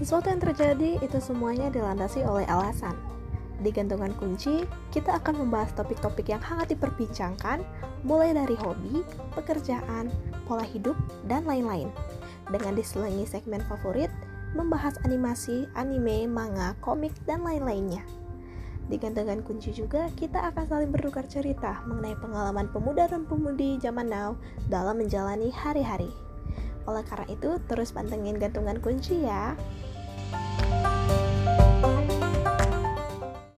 Sesuatu yang terjadi itu semuanya dilandasi oleh alasan. Di gantungan kunci, kita akan membahas topik-topik yang hangat diperbincangkan, mulai dari hobi, pekerjaan, pola hidup, dan lain-lain. Dengan diselingi segmen favorit, membahas animasi, anime, manga, komik, dan lain-lainnya. Di gantungan kunci juga, kita akan saling bertukar cerita mengenai pengalaman pemuda dan pemudi zaman now dalam menjalani hari-hari. Oleh karena itu, terus pantengin gantungan kunci ya.